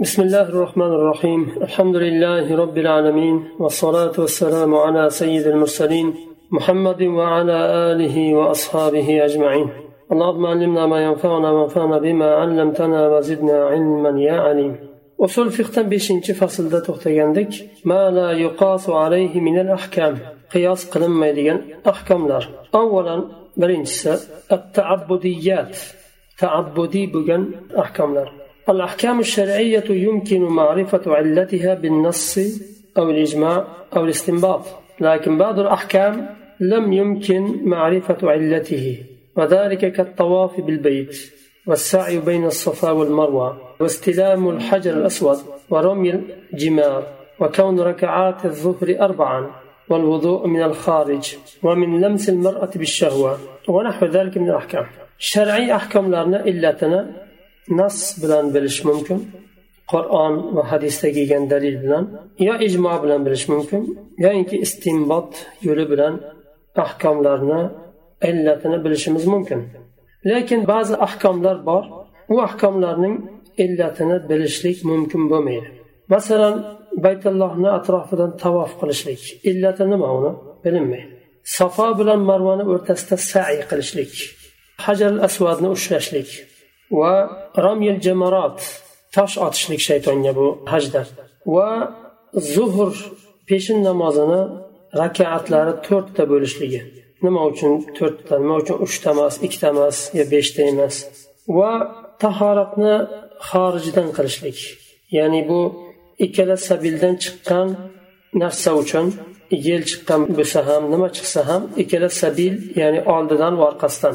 بسم الله الرحمن الرحيم الحمد لله رب العالمين والصلاة والسلام على سيد المرسلين محمد وعلى آله وأصحابه أجمعين اللهم علمنا ما ينفعنا وانفعنا بما علمتنا وزدنا علما يا عليم وصل في ختم بشنش فصل عندك ما لا يقاس عليه من الأحكام قياس قلم مليان أحكام لار أولا برنس التعبديات تعبدي بجن أحكام لار الأحكام الشرعية يمكن معرفة علتها بالنص أو الإجماع أو الاستنباط لكن بعض الأحكام لم يمكن معرفة علته وذلك كالطواف بالبيت والسعي بين الصفا والمروة واستلام الحجر الأسود ورمي الجمار وكون ركعات الظهر أربعا والوضوء من الخارج ومن لمس المرأة بالشهوة ونحو ذلك من الأحكام. شرعي أحكام لنا إلا تنا nas bilan bilish mumkin. Qur'on va hadisda kelgan dalil bilan yo ijmo bilan bilish mumkin yoinki istinbot yo'li bilan ahkomlarni illatini bilishimiz mumkin. Lekin ba'zi ahkomlar bor u ahkomlarning illatini bilishlik mumkin bo'lmaydi. Masalan baytullohni atrofidan tavof qilishlik illati nima uni? Bilinmaydi safo bilan marvani o'rtasida sa'iy qilishlik hajar asvadni ushlashlik va ramyil jamarot tosh otishlik shaytonga bu hajda. va zuhr peshin namozini rakaatlari to'rtta bo'lishligi. Nima uchun to'rtta? Nima uchun uchta emas ikkita emas yo beshta emas? Va tahoratni xorijdan qilishlik. Ya'ni bu ikkala sabildan chiqqan narsa uchun yel chiqqan bo'lsa ham nima chiqsa ham ikkala sabil ya'ni oldidan va orqasidan.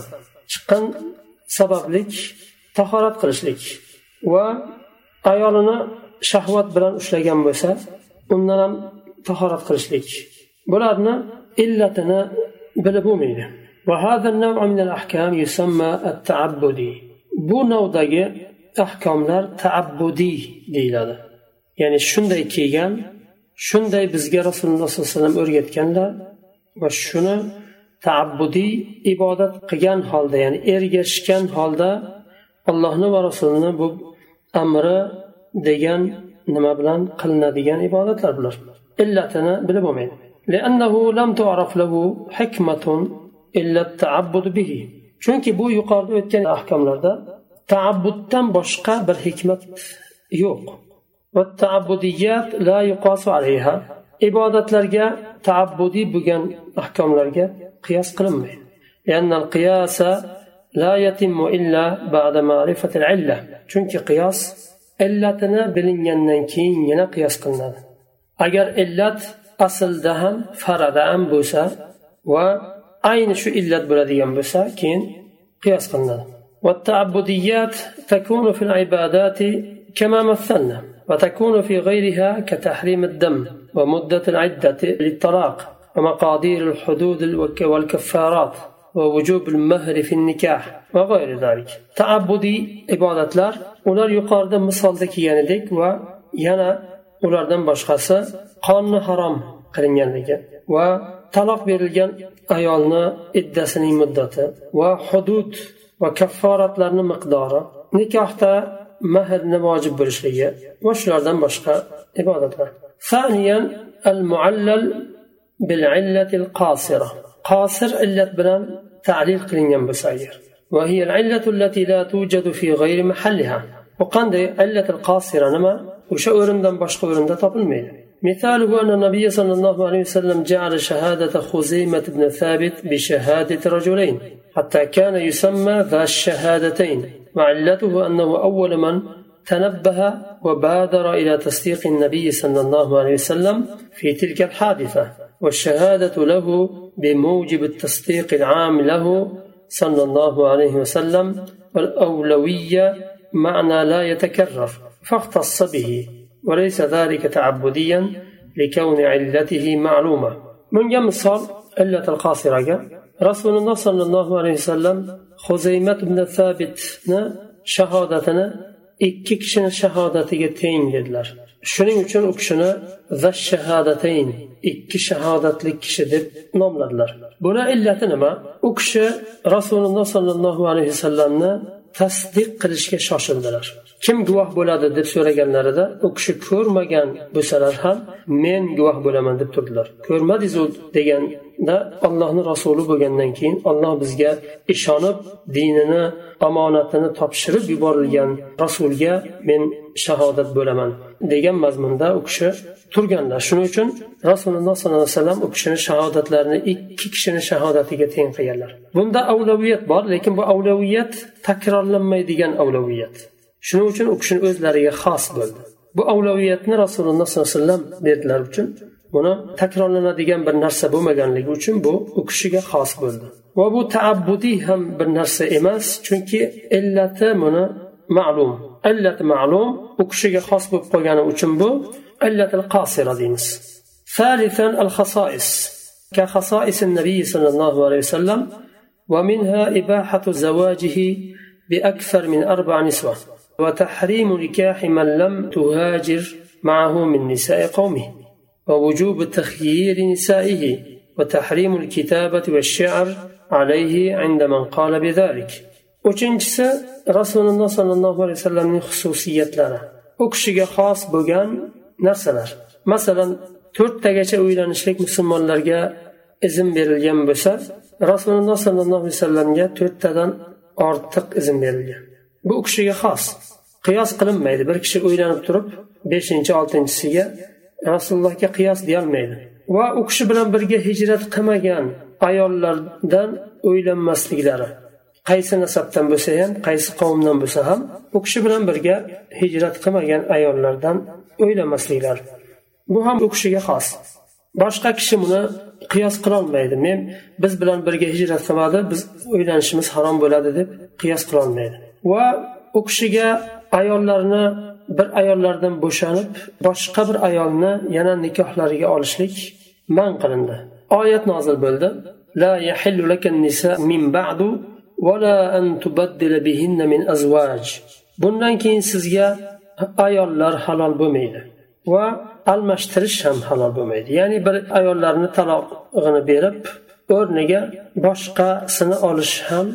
Chiqqan sabablik tahorat qilishlik va ayolini shahvat bilan ushlagan bo'lsa undan ham tahorat qilishlik. Bularni illatini bilib bo'lmaydi. Bu navdagi ahkomlar taabbudiy deyiladi. Ya'ni shunday kelgan shunday bizga rasululloh sollallohu alayhi vasallam o'rgatganlar va shuni taabbudiy ibodat qilgan holda ya'ni ergashgan holda allohni va rasulini bu amri degan nima bilan qilinadigan ibodatlar bular illatini bilib bo'lmaydi لأنه لم تعرف له حكمة إلا التعبد به chunki bu yuqorida o'tgan ahkomlarda taabbuddan boshqa bir hikmat yo'q ibodatlarga taabbudiy bo'lgan ahkomlarga qiyos qilinmaydi لأن القياس لا يتم إلا بعد معرفة العلة. چونك قياس علتنا بلنين ننكين قياس قلنا اگر علت أصل دهم فرد أم بوسا و أين شو علت بلدي أم بوسا كين قياس قلنا والتعبديات تكون في العبادات كما مثلنا وتكون في غيرها كتحريم الدم ومدة العدة للطلاق ومقادير الحدود والكفارات ووجوب المهر في النكاح وغير ذلك تعبدي عبادات لار ular yuqorida misolda kelganidek va yana ulardan boshqasi qonni harom qilinganligi va taloq berilgan ayolni iddasining muddati va hudud va kafforatlarni miqdori nikohda mahrni vojib bo'lishligi va shulardan boshqa ibodatlar ثانيا المعلل بالعلة القاصرة قاصر علة بلان تعليل قلنيا بساير وهي العلة التي لا توجد في غير محلها. وقند علة القاصرة نما وشأورندن بشق ورندا تقل مثاله أن النبي صلى الله عليه وسلم جعل شهادة خزيمة بن ثابت بشهادة رجلين حتى كان يسمى ذا الشهادتين. وعلته أنه أول من تنبه وبادر إلى تصديق النبي صلى الله عليه وسلم في تلك الحادثة. والشهادة له بموجب التصديق العام له صلى الله عليه وسلم والأولوية معنى لا يتكرر فاختص به وليس ذلك تعبديا لكون علته معلومة. من مثال علة القاصرة رسول الله صلى الله عليه وسلم خزيمة بن ثابت shahodatini ikki kishini shahodatiga teng shuning uchun u kishini va shahadatayn ikki shahodatli kishi deb nomladilar. Buni illati nima? U kishi rasululloh sollallohu alayhi vasallamni tasdiq qilishga shoshildilar. Kim guvoh bo'ladi deb so'raganlarida u kishi ko'rmagan bo'lsalar ham men guvoh bo'laman deb turdilar. Ko'rmadingizu da allohni rasuli bo'lgandan keyin olloh bizga ishonib dinini omonatini topshirib yuborilgan rasulga men shahodat bo'laman degan mazmunda u kishi turganlar shuning uchun rasululloh sollallohu alayhi vasallam u kishini shahodatlarini ikki kishini shahodatiga teng qilganlar. Bunda avlaviyat bor lekin bu avlaviyat takrorlanmaydigan avlaviyat shuning uchun u kishini o'zlariga xos bo'ldi. Bu avlaviyatni rasululloh sollallohu alayhi vasallam berdilar uchun buni takrorlanadigan bir narsa bo'lmaganligi uchun bu u kishiga xos bo'ldi va bu taabbudiy ham bir narsa emas chunki illati buni ma'lum illati ma'lum u kishiga xos bo'lib qolgani uchun bu illatil qasira deymiz ثالثا الخصائص كخصائص النبي صلى الله عليه وسلم ومنها إباحة زواجه بأكثر من أربع نسوة وتحريم نكاح من لم تهاجر معه من نساء قومه ووجوب تخيير نسائه وتحريم الكتابة والشعر عليه عند من قال بذلك uchinchisi rasululloh sollallohu alayhi vasallamning xususiyatlari u kishiga xos bo'lgan narsalar masalan to'rttagacha uylanishlik musulmonlarga izn berilgan bo'lsa rasululloh sollallohu alayhi vasallamga to'rttadan ortiq izn berilgan bu u kishiga xos qiyos qilinmaydi bir kishi uylanib turib beshinchi oltinchisiga rasulullohga qiyos deyolmaydi. Va u kishi bilan birga hijrat qilmagan ayollardan o'ylanmasliklari. Qaysi nasabdan bo'lsa ham qaysi qavmdan bo'lsa ham u kishi bilan birga hijrat qilmagan ayollardan o'ylamasliklari bu ham u kishiga xos. Boshqa kishi buni qiyos qilolmaydi men biz bilan birga hijrat qilmadi biz uylanishimiz harom bo'ladi deb qiyos qilolmaydi va u kishiga ayollarni bir ayollardan bo'shanib boshqa bir ayolni yana nikohlariga olishlik man qilindi oyat nozil bo'ldi لا يحل لك النساء من بعد ولا أن تبدل بهن من أزواج bundan keyin sizga ayollar halol bo'lmaydi va almashtirish ham halol bo'lmaydi ya'ni bir ayollarni talog'ini berib o'rniga boshqasini olish ham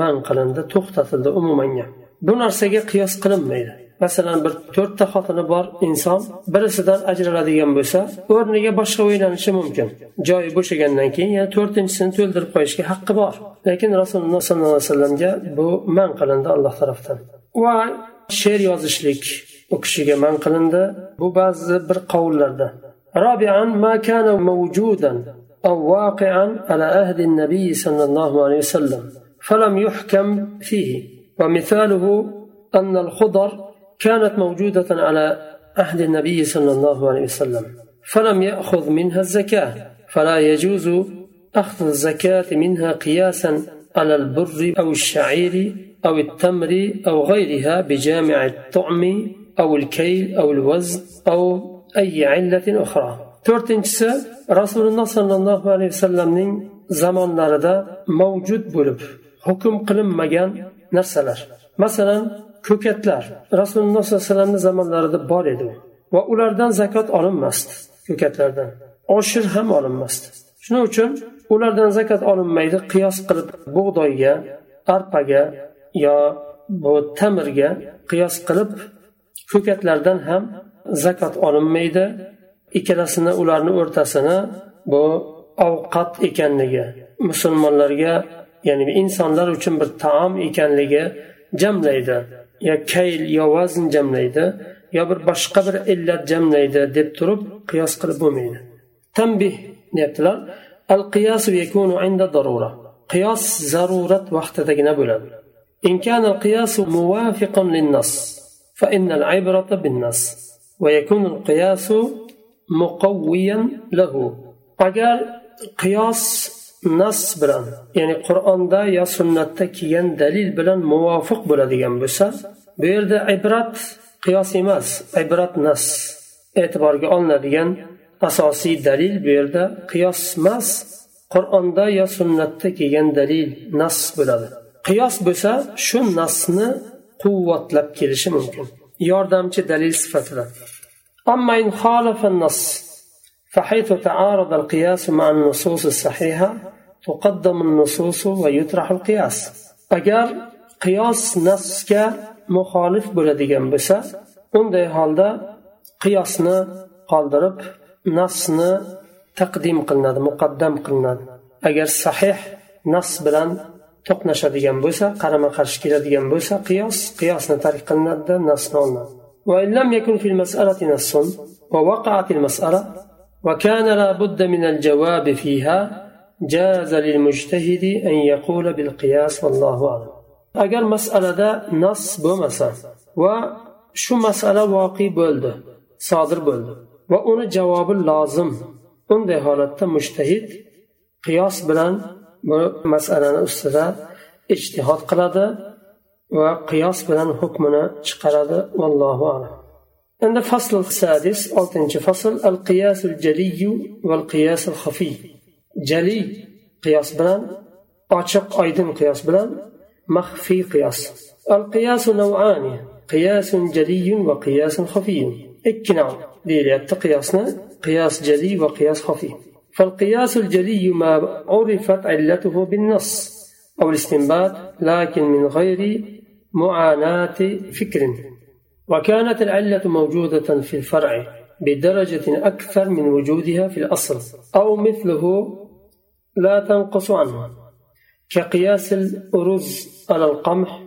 man qilindi to'xtatildi umumanga bu narsaga qiyos qilinmaydi masalan bir to'rtta xotini bor inson birisidan ajraladigan bo'lsa o'rniga boshqa uylanishi mumkin joyi bo'shagandan keyin yana to'rtinchisini to'ldirib qo'yishga haqqi bor lekin rasululloh sollallohu alayhi vasallamga bu man qilindi alloh tarafdan va she'r yozishlik u kishiga man qilindi bu ba'zi bir qovullarda رابعا ما كان موجودا أو واقعا على عهد النبي صلى الله عليه وسلم فلم يحكم فيه ومثاله أن الخضر كانت موجودة على عهد النبي صلى الله عليه وسلم فلم يأخذ منها الزكاة فلا يجوز أخذ الزكاة منها قياسا على البر أو الشعير أو التمر أو غيرها بجامع الطعم أو الكيل أو الوزن أو أي علة أخرى. To'rtinchisi rasululloh sollallohu alayhi vasallamning zamonlarida mavjud bo'lib hukm qilinmagan narsalar. Masalan ko'katlar rasululloh sollallohu alayhi vasallamni zamonlarida bor edi va ulardan zakot olinmasdi ko'katlardan. Oshir ham olinmasdi. Shuning uchun ulardan zakot olinmaydi qiyos qilib bug'doyga arpaga yo bu tamirga qiyos qilib ko'katlardan ham zakot olinmaydi. Ikkalasini ularni o'rtasini bu ovqat ekanligi musulmonlarga ya'ni insonlar uchun bir taom ekanligi jamlaydi. yo kayl yo vazn jamlaydi yo bir boshqa bir illat jamlaydi deb turib qiyos qilib bo'lmaydi tanbih deyaptilar al qiyosu yakunu inda darura qiyos zarurat vaqtidagina bo'ladi إن كان القياس موافقا للنص فإن العبرة بالنص ويكون القياس مقويا له أجر قياس nas bilan ya'ni qur'onda yo sunnatda kelgan dalil bilan muvofiq bo'ladigan bo'lsa bu yerda ibrat qiyos emas ibrat nas e'tiborga olinadigan asosiy dalil bu yerda qiyos emas qur'onda yo sunnatda kelgan dalil nas bo'ladi. Qiyos bo'lsa shu nasni quvvatlab kelishi mumkin yordamchi dalil sifatida. فحيث تعارض القياس مع النصوص الصحيحة تقدم النصوص ويطرح القياس. أجر قياس نفسك مخالف بلدي بس عند هالدا قياسنا قالدرب نصنا تقديم قلنا مقدم قلنا أجر صحيح نص بلان to'qnashadigan bo'lsa qarama qarshi keladigan bo'lsa qiyos qiyosni tark qilinadida nasni olinadi va وإن لم يكن في المسألة va ووقعت المسألة وكان لا بد من الجواب فيها جاز للمجتهد أن يقول بالقياس والله أعلم أجر مسألة نص بمسا وشو مسألة واقع بولد صادر بولد وأنا جواب لازم unday holatda mushtahid qiyos bilan bu masalani ustida ijtihod qiladi va qiyos bilan hukmini chiqaradi vallohu alam عند الفصل السادس ألتنج فصل القياس الجلي والقياس الخفي. جلي قياس بلان أعشق أيضا قياس بلان مخفي قياس. القياس نوعان قياس جلي وقياس خفي. اكنا ديلي قياسنا قياس جلي وقياس خفي. فالقياس الجلي ما عرفت علته بالنص أو الاستنباط لكن من غير معاناة فكر. وكانت العلة موجودة في الفرع بدرجة أكثر من وجودها في الأصل أو مثله لا تنقص عنه كقياس الأرز على القمح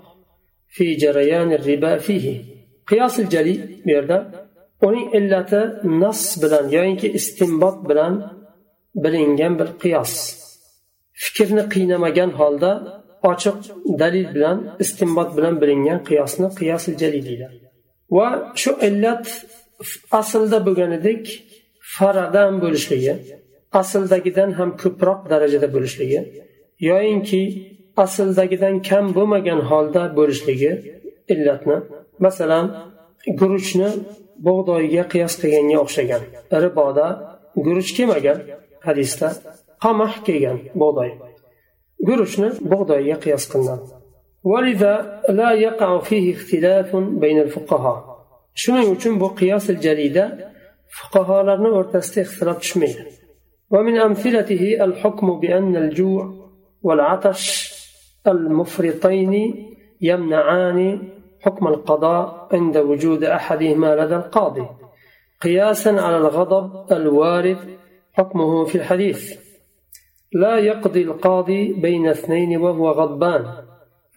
في جريان الربا فيه. قياس الجلي بيردا؟ أني إلا نص بلان يعني استنباط بلان بلينجان بالقياس. فكرنا قينا مجان هالدا أشق دليل بلان استنباط بلان بلينجان قياسنا قياس الجلي ديلا. Va shu illat aslda bo'lganidek faradan bo'lishligi asldagidan ham ko'proq darajada bo'lishligi yoyinki asldagidan kam bo'lmagan holda bo'lishligi illatni masalan guruchni bug'doyga qiyos qilganga o'xshagan riboda guruch kelmagan hadisda qamah kelgan bug'doy guruchni bug'doyga qiyos qilinadi ولذا لا يقع فيه اختلاف بين الفقهاء. shuning uchun bu qiyos jalida fuqarolarni o'rtasida ixtilof ومن أمثلته الحكم بأن الجوع والعطش المفرطين يمنعان حكم القضاء عند وجود أحدهما لدى القاضي. قياسا على الغضب الوارد حكمه في الحديث. لا يقضي القاضي بين اثنين وهو غضبان.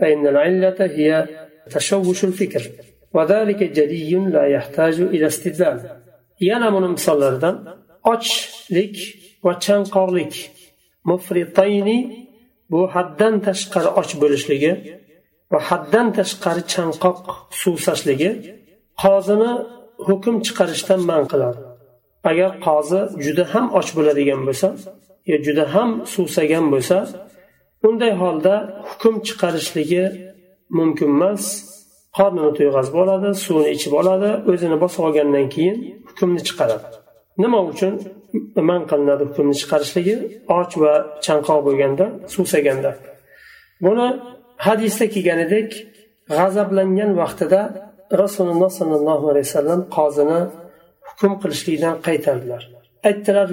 فإن العلة هي تشوش الفكر وذلك جلي لا يحتاج إلى استدلال ينام مصلردان ochlik va chanqoqlik mufritayni bu haddan tashqari och bo'lishligi va haddan tashqari chanqoq suvsashligi qozini hukm chiqarishdan man qiladi agar qozi juda ham och bo'ladigan bo'lsa yo juda ham suvsagan bo'lsa unday holda hukm chiqarishligi mumkin emas. Qornini to'yg'azib oladi suvni ichib oladi o'zini bosib olgandan keyin hukmni chiqaradi. Nima uchun man qilinadi hukmni chiqarishligi? Och va chanqoq bo'lganda suvsaganda buni hadisda kelganidek g'azablangan vaqtida rasululloh sollallohu alayhi vasallam qozini hukm qilishlikdan qaytardilar. Aytdilar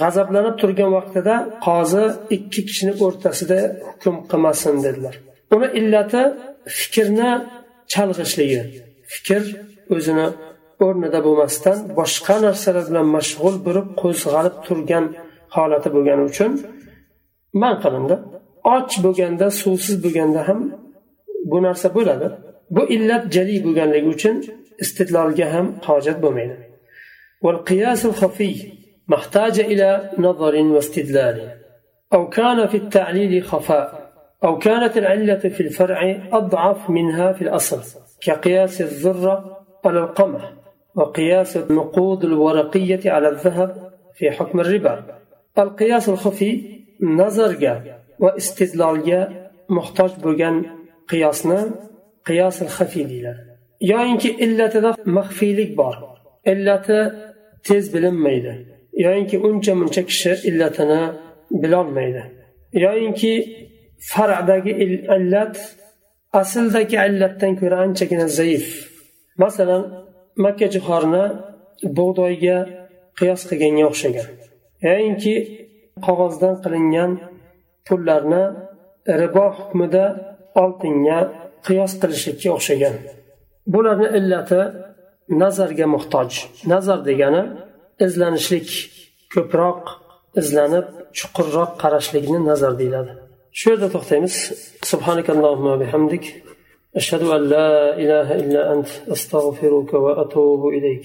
g'azablanib turgan vaqtida qozi ikki kishini o'rtasida hukm qilmasin dedilar. Uni illati fikrni chalg'ishligi fikr o'zini o'rnida bo'lmasdan boshqa narsalar bilan mashg'ul bo'lib qo'zg'alib turgan holati bo'lgani uchun man qilindi. Och bo'lganda suvsiz bo'lganda ham bu narsa bo'ladi. Bu illat jali bo'lganligi uchun istidlolga ham hojat bo'lmaydi. الخفي محتاج إلى نظر واستدلال. أو كان في التعليل خفاء. أو كانت العلة في الفرع أضعف منها في الأصل كقياس الذرة على القمح وقياس النقود الورقية على الذهب في حكم الربا. القياس الخفي نظرga va istidlolga muhtoj bo'lgan qiyosni qiyos xafiy deyiladi yoyinki illatida maxfiylik bor illati tez bilinmaydi yoyinki uncha muncha kishi illatini bilolmaydi. Yoyinki faradagi illat asldagi illatdan ko'ra anchagina zaif. Masalan makka jihorini bug'doyga qiyos qilganga o'xshagan. Yoyinki qog'ozdan qilingan pullarni ribo hukmida oltinga qiyos qilishlikka o'xshagan. Bularni illati nazarga muhtoj. Nazar degani izlanishlik ko'proq izlanib chuqurroq qarashlikni nazar deyiladi. Shu yerda to'xtaymiz. Subhanakallohumma bihamdik. Ashhadu an la ilaha illa ant astag'firuka va ilayk.